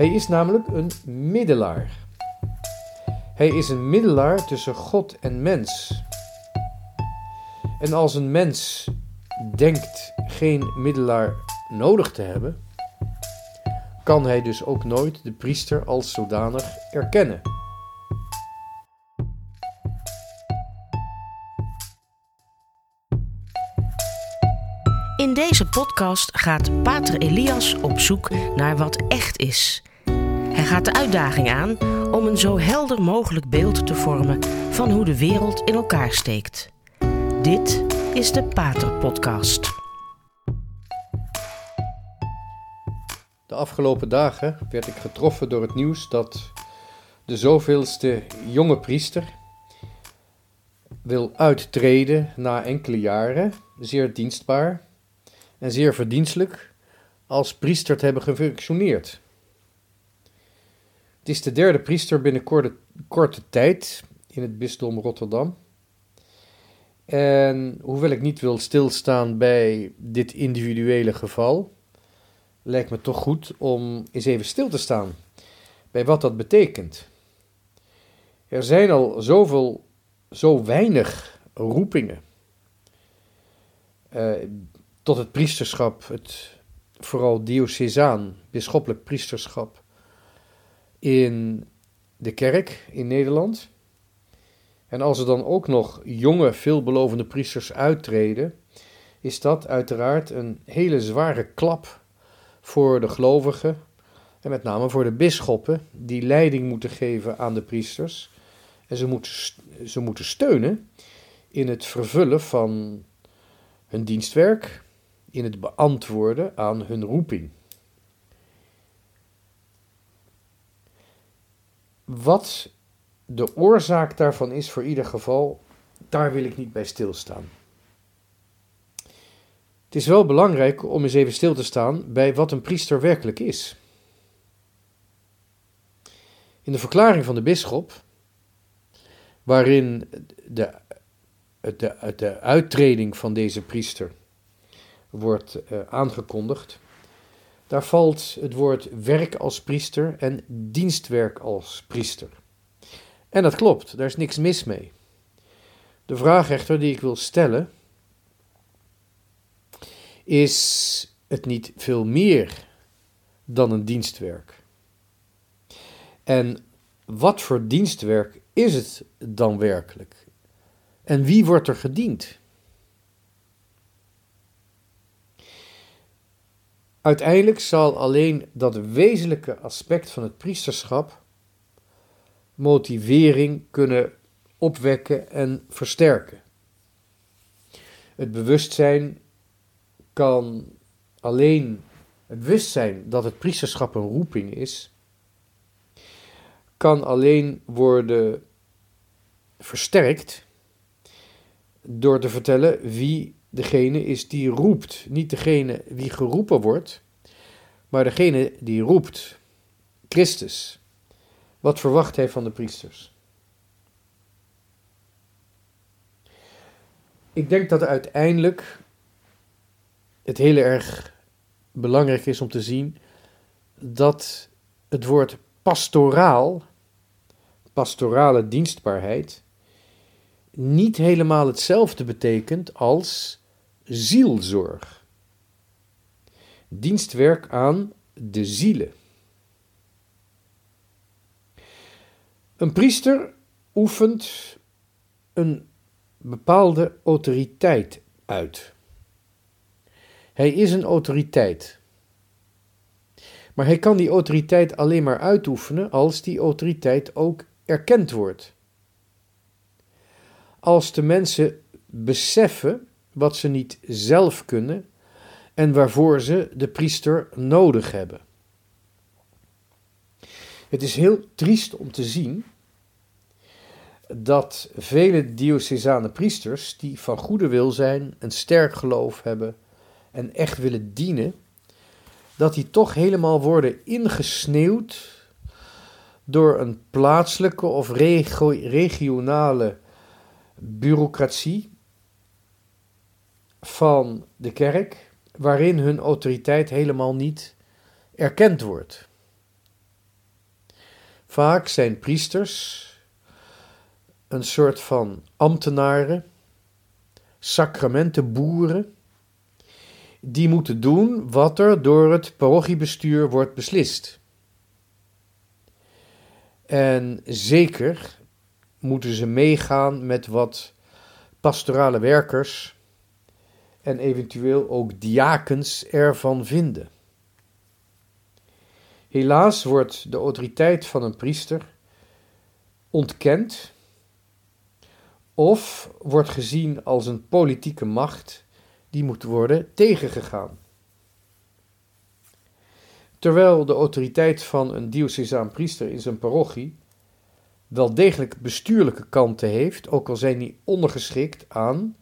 Hij is namelijk een middelaar. Hij is een middelaar tussen God en mens. En als een mens denkt geen middelaar nodig te hebben, kan hij dus ook nooit de priester als zodanig erkennen. In deze podcast gaat Pater Elias op zoek naar wat echt is. Hij gaat de uitdaging aan om een zo helder mogelijk beeld te vormen van hoe de wereld in elkaar steekt. Dit is de Pater Podcast. De afgelopen dagen werd ik getroffen door het nieuws dat de zoveelste jonge priester wil uittreden na enkele jaren, zeer dienstbaar en zeer verdienstelijk, als priester te hebben gefunctioneerd. Het is de derde priester binnen korte, korte tijd in het bisdom Rotterdam. En hoewel ik niet wil stilstaan bij dit individuele geval, lijkt me toch goed om eens even stil te staan bij wat dat betekent. Er zijn al zoveel, zo weinig roepingen uh, tot het priesterschap, het vooral diocesaan, bisschoppelijk priesterschap in de kerk in Nederland. En als er dan ook nog jonge, veelbelovende priesters uittreden, is dat uiteraard een hele zware klap voor de gelovigen en met name voor de bisschoppen die leiding moeten geven aan de priesters. En ze moeten, ze moeten steunen in het vervullen van hun dienstwerk, in het beantwoorden aan hun roeping. Wat de oorzaak daarvan is voor ieder geval, daar wil ik niet bij stilstaan. Het is wel belangrijk om eens even stil te staan bij wat een priester werkelijk is. In de verklaring van de bisschop, waarin de, de, de uittreding van deze priester wordt uh, aangekondigd, daar valt het woord werk als priester en dienstwerk als priester. En dat klopt, daar is niks mis mee. De vraag echter die ik wil stellen is het niet veel meer dan een dienstwerk? En wat voor dienstwerk is het dan werkelijk? En wie wordt er gediend? Uiteindelijk zal alleen dat wezenlijke aspect van het priesterschap motivering kunnen opwekken en versterken. Het bewustzijn kan alleen het bewustzijn dat het priesterschap een roeping is, kan alleen worden versterkt door te vertellen wie degene is die roept. Niet degene wie geroepen wordt, maar degene die roept. Christus. Wat verwacht hij van de priesters? Ik denk dat uiteindelijk het heel erg belangrijk is om te zien dat het woord pastoraal, pastorale dienstbaarheid, niet helemaal hetzelfde betekent als zielzorg. Dienstwerk aan de zielen. Een priester oefent een bepaalde autoriteit uit. Hij is een autoriteit. Maar hij kan die autoriteit alleen maar uitoefenen als die autoriteit ook erkend wordt. Als de mensen beseffen wat ze niet zelf kunnen en waarvoor ze de priester nodig hebben. Het is heel triest om te zien dat vele diocesane priesters die van goede wil zijn, een sterk geloof hebben en echt willen dienen, dat die toch helemaal worden ingesneeuwd door een plaatselijke of regionale bureaucratie van de kerk, waarin hun autoriteit helemaal niet erkend wordt. Vaak zijn priesters een soort van ambtenaren, sacramentenboeren, die moeten doen wat er door het parochiebestuur wordt beslist. En zeker moeten ze meegaan met wat pastorale werkers en eventueel ook diakens ervan vinden. Helaas wordt de autoriteit van een priester ontkend of wordt gezien als een politieke macht die moet worden tegengegaan. Terwijl de autoriteit van een diocesaan priester in zijn parochie wel degelijk bestuurlijke kanten heeft, ook al zijn die ondergeschikt aan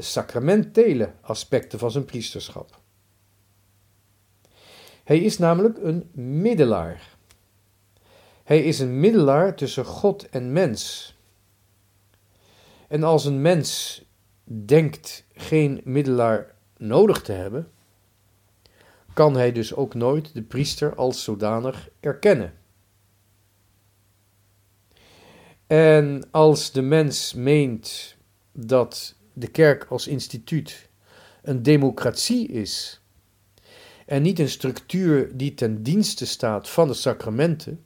de sacramentele aspecten van zijn priesterschap. Hij is namelijk een middelaar. Hij is een middelaar tussen God en mens. En als een mens denkt geen middelaar nodig te hebben, kan hij dus ook nooit de priester als zodanig erkennen. En als de mens meent dat de kerk als instituut een democratie is en niet een structuur die ten dienste staat van de sacramenten,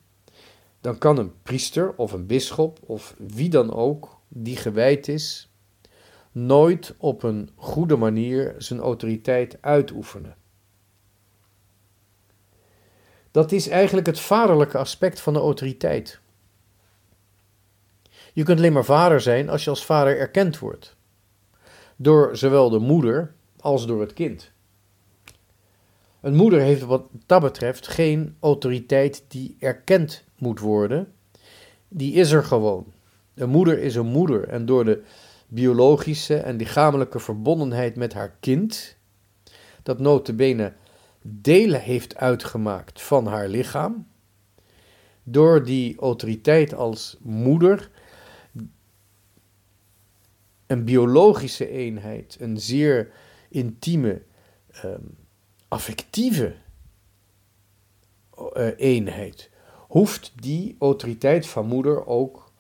dan kan een priester of een bisschop of wie dan ook die gewijd is, nooit op een goede manier zijn autoriteit uitoefenen. Dat is eigenlijk het vaderlijke aspect van de autoriteit. Je kunt alleen maar vader zijn als je als vader erkend wordt. Door zowel de moeder als door het kind. Een moeder heeft wat dat betreft geen autoriteit die erkend moet worden. Die is er gewoon. Een moeder is een moeder en door de biologische en lichamelijke verbondenheid met haar kind, dat notabene delen heeft uitgemaakt van haar lichaam, door die autoriteit als moeder een biologische eenheid, een zeer intieme, um, affectieve uh, eenheid, hoeft die autoriteit van moeder ook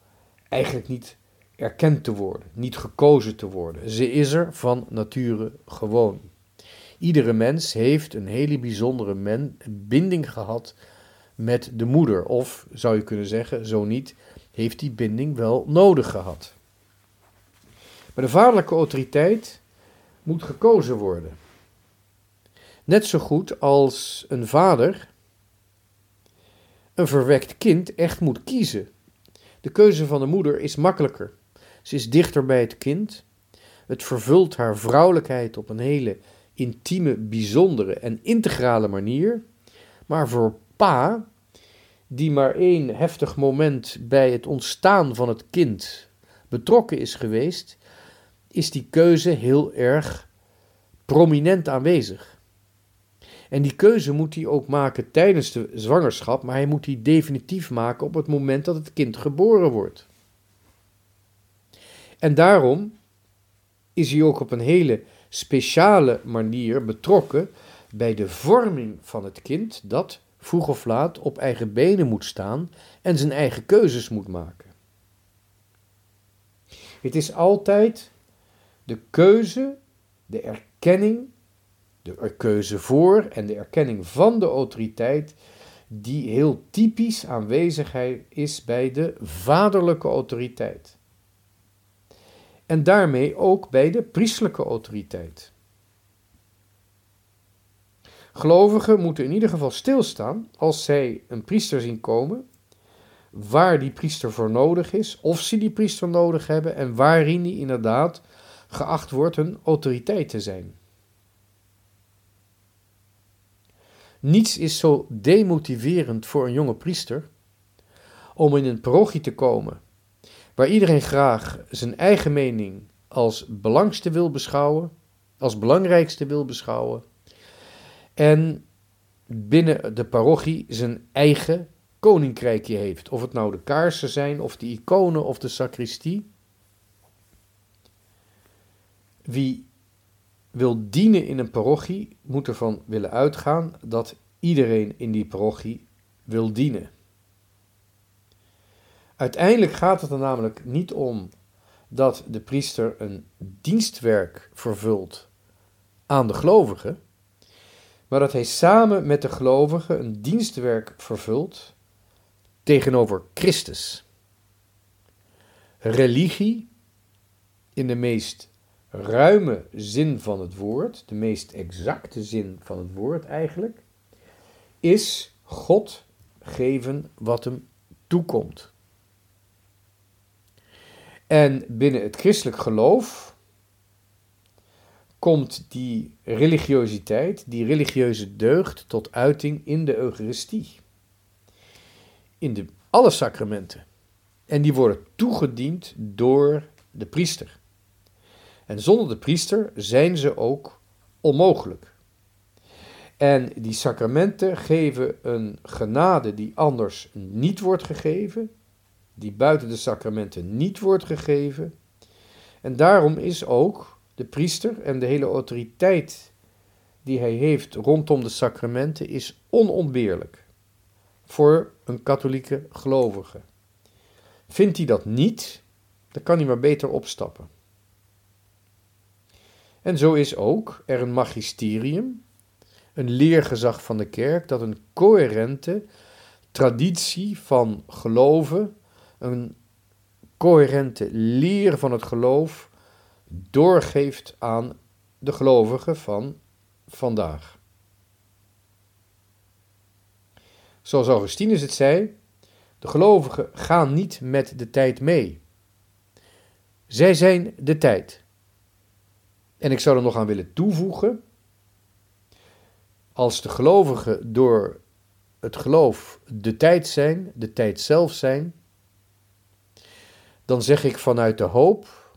eigenlijk niet erkend te worden, niet gekozen te worden. Ze is er van nature gewoon. Iedere mens heeft een hele bijzondere binding gehad met de moeder. Of zou je kunnen zeggen, zo niet, heeft die binding wel nodig gehad. Maar de vaderlijke autoriteit moet gekozen worden. Net zo goed als een vader een verwekt kind echt moet kiezen. De keuze van de moeder is makkelijker. Ze is dichter bij het kind. Het vervult haar vrouwelijkheid op een hele intieme, bijzondere en integrale manier. Maar voor pa, die maar één heftig moment bij het ontstaan van het kind betrokken is geweest, is die keuze heel erg prominent aanwezig. En die keuze moet hij ook maken tijdens de zwangerschap, maar hij moet die definitief maken op het moment dat het kind geboren wordt. En daarom is hij ook op een hele speciale manier betrokken bij de vorming van het kind dat vroeg of laat op eigen benen moet staan en zijn eigen keuzes moet maken. Het is altijd de keuze, de erkenning, de keuze voor en de erkenning van de autoriteit die heel typisch aanwezigheid is bij de vaderlijke autoriteit en daarmee ook bij de priestelijke autoriteit. Gelovigen moeten in ieder geval stilstaan als zij een priester zien komen, waar die priester voor nodig is, of ze die priester nodig hebben en waarin die inderdaad geacht wordt een autoriteit te zijn. Niets is zo demotiverend voor een jonge priester om in een parochie te komen waar iedereen graag zijn eigen mening als belangste wil beschouwen, als belangrijkste wil beschouwen, en binnen de parochie zijn eigen koninkrijkje heeft. Of het nou de kaarsen zijn, of de iconen, of de sacristie. Wie wil dienen in een parochie, moet ervan willen uitgaan dat iedereen in die parochie wil dienen. Uiteindelijk gaat het er namelijk niet om dat de priester een dienstwerk vervult aan de gelovigen, maar dat hij samen met de gelovigen een dienstwerk vervult tegenover Christus. Religie, in de meest ruime zin van het woord, de meest exacte zin van het woord eigenlijk, is God geven wat hem toekomt. En binnen het christelijk geloof komt die religiositeit, die religieuze deugd tot uiting in de Eucharistie. In de, alle sacramenten. En die worden toegediend door de priester. En zonder de priester zijn ze ook onmogelijk. En die sacramenten geven een genade die anders niet wordt gegeven, die buiten de sacramenten niet wordt gegeven. En daarom is ook de priester en de hele autoriteit die hij heeft rondom de sacramenten is onontbeerlijk voor een katholieke gelovige. Vindt hij dat niet, dan kan hij maar beter opstappen. En zo is ook er een magisterium, een leergezag van de kerk, dat een coherente traditie van geloven, een coherente leer van het geloof doorgeeft aan de gelovigen van vandaag. Zoals Augustinus het zei, de gelovigen gaan niet met de tijd mee. Zij zijn de tijd. En ik zou er nog aan willen toevoegen, als de gelovigen door het geloof de tijd zijn, de tijd zelf zijn, dan zeg ik vanuit de hoop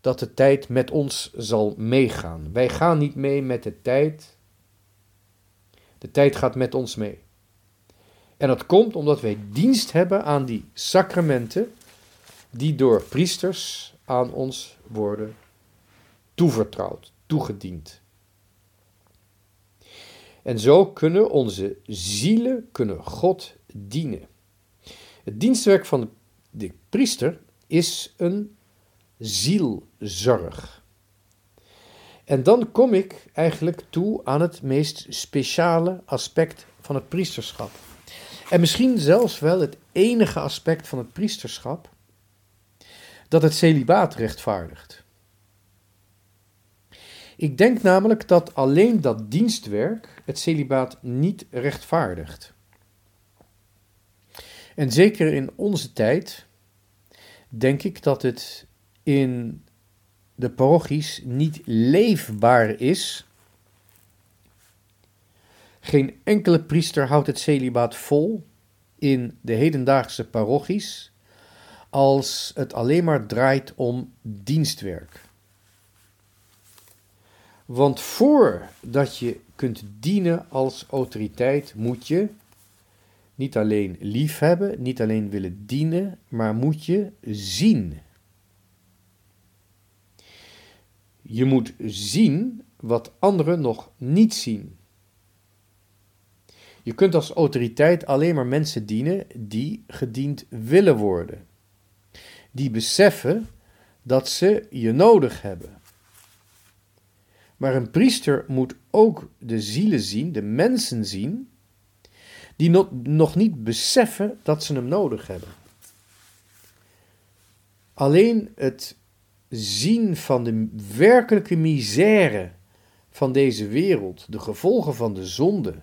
dat de tijd met ons zal meegaan. Wij gaan niet mee met de tijd, de tijd gaat met ons mee. En dat komt omdat wij dienst hebben aan die sacramenten die door priesters aan ons worden toevertrouwd, toegediend. En zo kunnen onze zielen kunnen God dienen. Het dienstwerk van de priester is een zielzorg. En dan kom ik eigenlijk toe aan het meest speciale aspect van het priesterschap. En misschien zelfs wel het enige aspect van het priesterschap dat het celibaat rechtvaardigt. Ik denk namelijk dat alleen dat dienstwerk het celibaat niet rechtvaardigt. En zeker in onze tijd denk ik dat het in de parochies niet leefbaar is. Geen enkele priester houdt het celibaat vol in de hedendaagse parochies als het alleen maar draait om dienstwerk. Want voordat je kunt dienen als autoriteit, moet je niet alleen lief hebben, niet alleen willen dienen, maar moet je zien. Je moet zien wat anderen nog niet zien. Je kunt als autoriteit alleen maar mensen dienen die gediend willen worden. Die beseffen dat ze je nodig hebben. Maar een priester moet ook de zielen zien, de mensen zien, die nog niet beseffen dat ze hem nodig hebben. Alleen het zien van de werkelijke misère van deze wereld, de gevolgen van de zonde,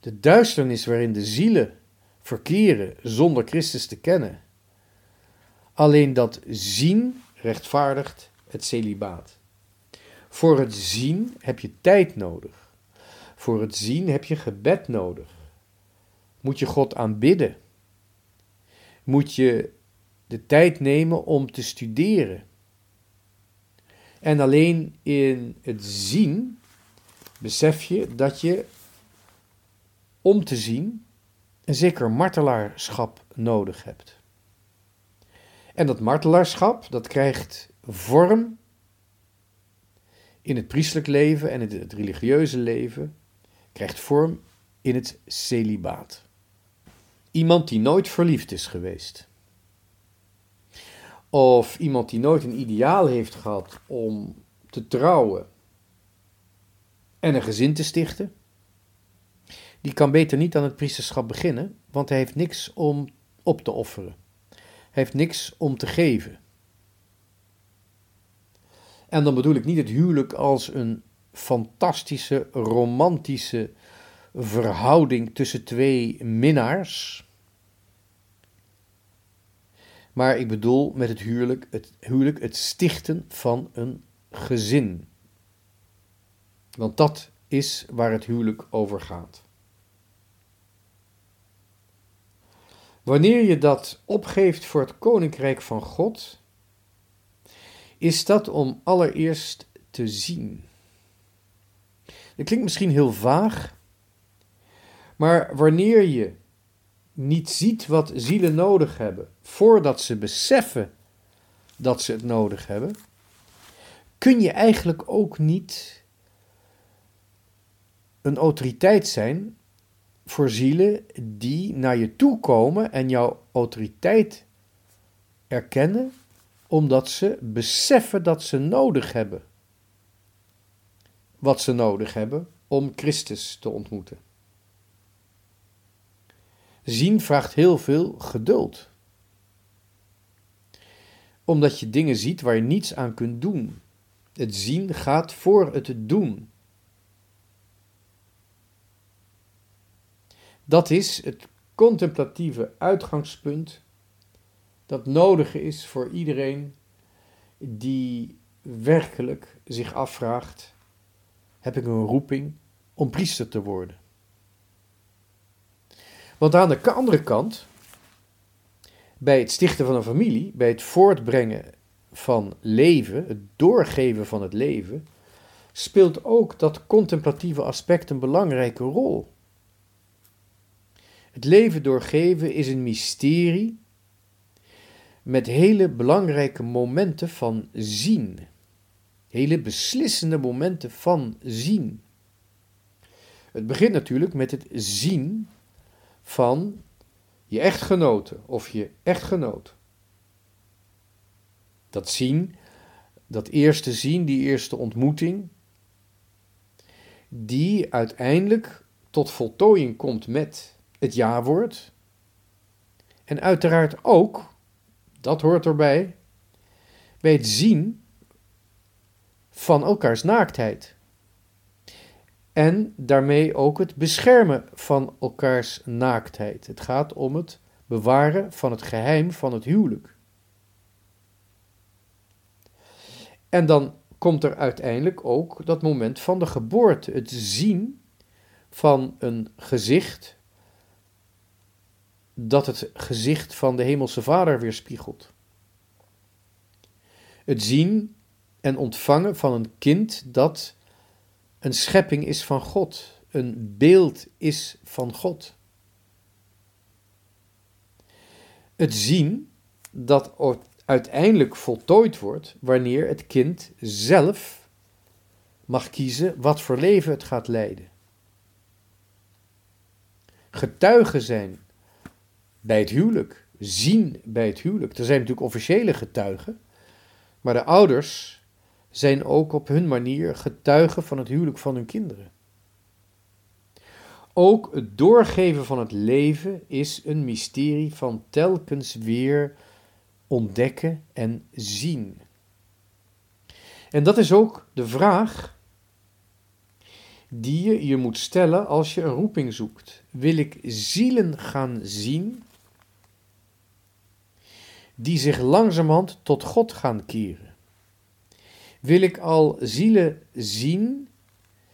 de duisternis waarin de zielen verkeren zonder Christus te kennen. Alleen dat zien rechtvaardigt het celibaat. Voor het zien heb je tijd nodig. Voor het zien heb je gebed nodig. Moet je God aanbidden. Moet je de tijd nemen om te studeren. En alleen in het zien besef je dat je om te zien een zeker martelaarschap nodig hebt. En dat martelaarschap, dat krijgt vorm in het priestelijk leven en in het religieuze leven krijgt vorm in het celibaat. iemand die nooit verliefd is geweest. Of iemand die nooit een ideaal heeft gehad om te trouwen en een gezin te stichten. Die kan beter niet aan het priesterschap beginnen, want hij heeft niks om op te offeren. Hij heeft niks om te geven. En dan bedoel ik niet het huwelijk als een fantastische, romantische verhouding tussen twee minnaars. Maar ik bedoel met het huwelijk het, huwelijk het stichten van een gezin. Want dat is waar het huwelijk over gaat. Wanneer je dat opgeeft voor het koninkrijk van God, is dat om allereerst te zien. Dat klinkt misschien heel vaag, maar wanneer je niet ziet wat zielen nodig hebben, voordat ze beseffen dat ze het nodig hebben, kun je eigenlijk ook niet een autoriteit zijn voor zielen die naar je toe komen en jouw autoriteit erkennen, omdat ze beseffen dat ze nodig hebben wat ze nodig hebben om Christus te ontmoeten. Zien vraagt heel veel geduld. Omdat je dingen ziet waar je niets aan kunt doen. Het zien gaat voor het doen. Dat is het contemplatieve uitgangspunt dat nodig is voor iedereen die werkelijk zich afvraagt: heb ik een roeping om priester te worden? Want aan de andere kant, bij het stichten van een familie, bij het voortbrengen van leven, het doorgeven van het leven, speelt ook dat contemplatieve aspect een belangrijke rol. Het leven doorgeven is een mysterie met hele belangrijke momenten van zien. Hele beslissende momenten van zien. Het begint natuurlijk met het zien van je echtgenote of je echtgenoot. Dat zien, dat eerste zien, die eerste ontmoeting, die uiteindelijk tot voltooiing komt met het ja-woord. En uiteraard ook, dat hoort erbij, bij het zien van elkaars naaktheid. En daarmee ook het beschermen van elkaars naaktheid. Het gaat om het bewaren van het geheim van het huwelijk. En dan komt er uiteindelijk ook dat moment van de geboorte, het zien van een gezicht dat het gezicht van de Hemelse Vader weerspiegelt. Het zien en ontvangen van een kind dat een schepping is van God, een beeld is van God. Het zien dat uiteindelijk voltooid wordt wanneer het kind zelf mag kiezen wat voor leven het gaat leiden. Getuigen zijn bij het huwelijk, zien bij het huwelijk. Er zijn natuurlijk officiële getuigen, maar de ouders zijn ook op hun manier getuigen van het huwelijk van hun kinderen. Ook het doorgeven van het leven is een mysterie van telkens weer ontdekken en zien. En dat is ook de vraag die je je moet stellen als je een roeping zoekt. Wil ik zielen gaan zien die zich langzamerhand tot God gaan keren? wil ik al zielen zien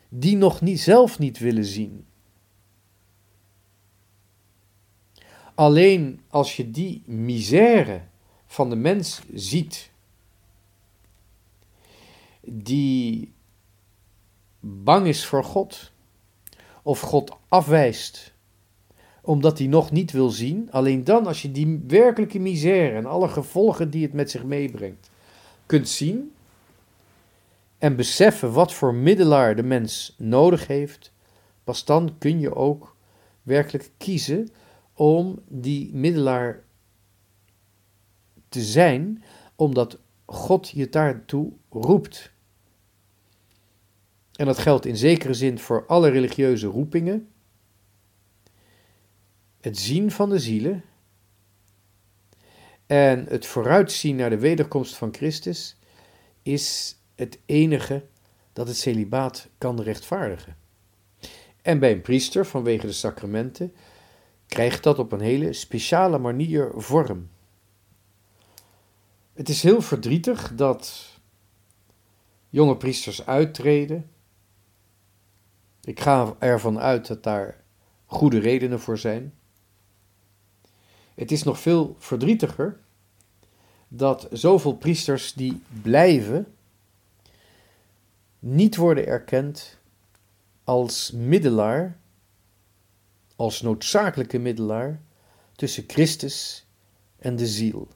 die nog niet, zelf niet willen zien. Alleen als je die misère van de mens ziet, die bang is voor God, of God afwijst, omdat hij nog niet wil zien, alleen dan als je die werkelijke misère en alle gevolgen die het met zich meebrengt kunt zien, en beseffen wat voor middelaar de mens nodig heeft, pas dan kun je ook werkelijk kiezen om die middelaar te zijn, omdat God je daartoe roept. En dat geldt in zekere zin voor alle religieuze roepingen. Het zien van de zielen en het vooruitzien naar de wederkomst van Christus is het enige dat het celibaat kan rechtvaardigen. En bij een priester vanwege de sacramenten krijgt dat op een hele speciale manier vorm. Het is heel verdrietig dat jonge priesters uittreden. Ik ga ervan uit dat daar goede redenen voor zijn. Het is nog veel verdrietiger dat zoveel priesters die blijven niet worden erkend als middelaar, als noodzakelijke middelaar tussen Christus en de ziel.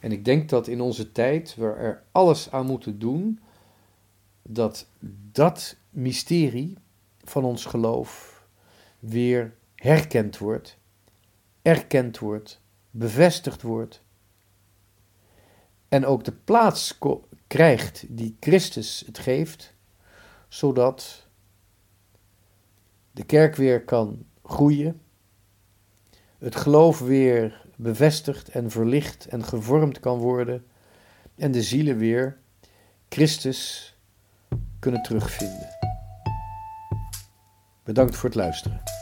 En ik denk dat in onze tijd we er alles aan moeten doen dat dat mysterie van ons geloof weer herkend wordt, erkend wordt, bevestigd wordt. En ook de plaats krijgt die Christus het geeft, zodat de kerk weer kan groeien, het geloof weer bevestigd en verlicht en gevormd kan worden en de zielen weer Christus kunnen terugvinden. Bedankt voor het luisteren.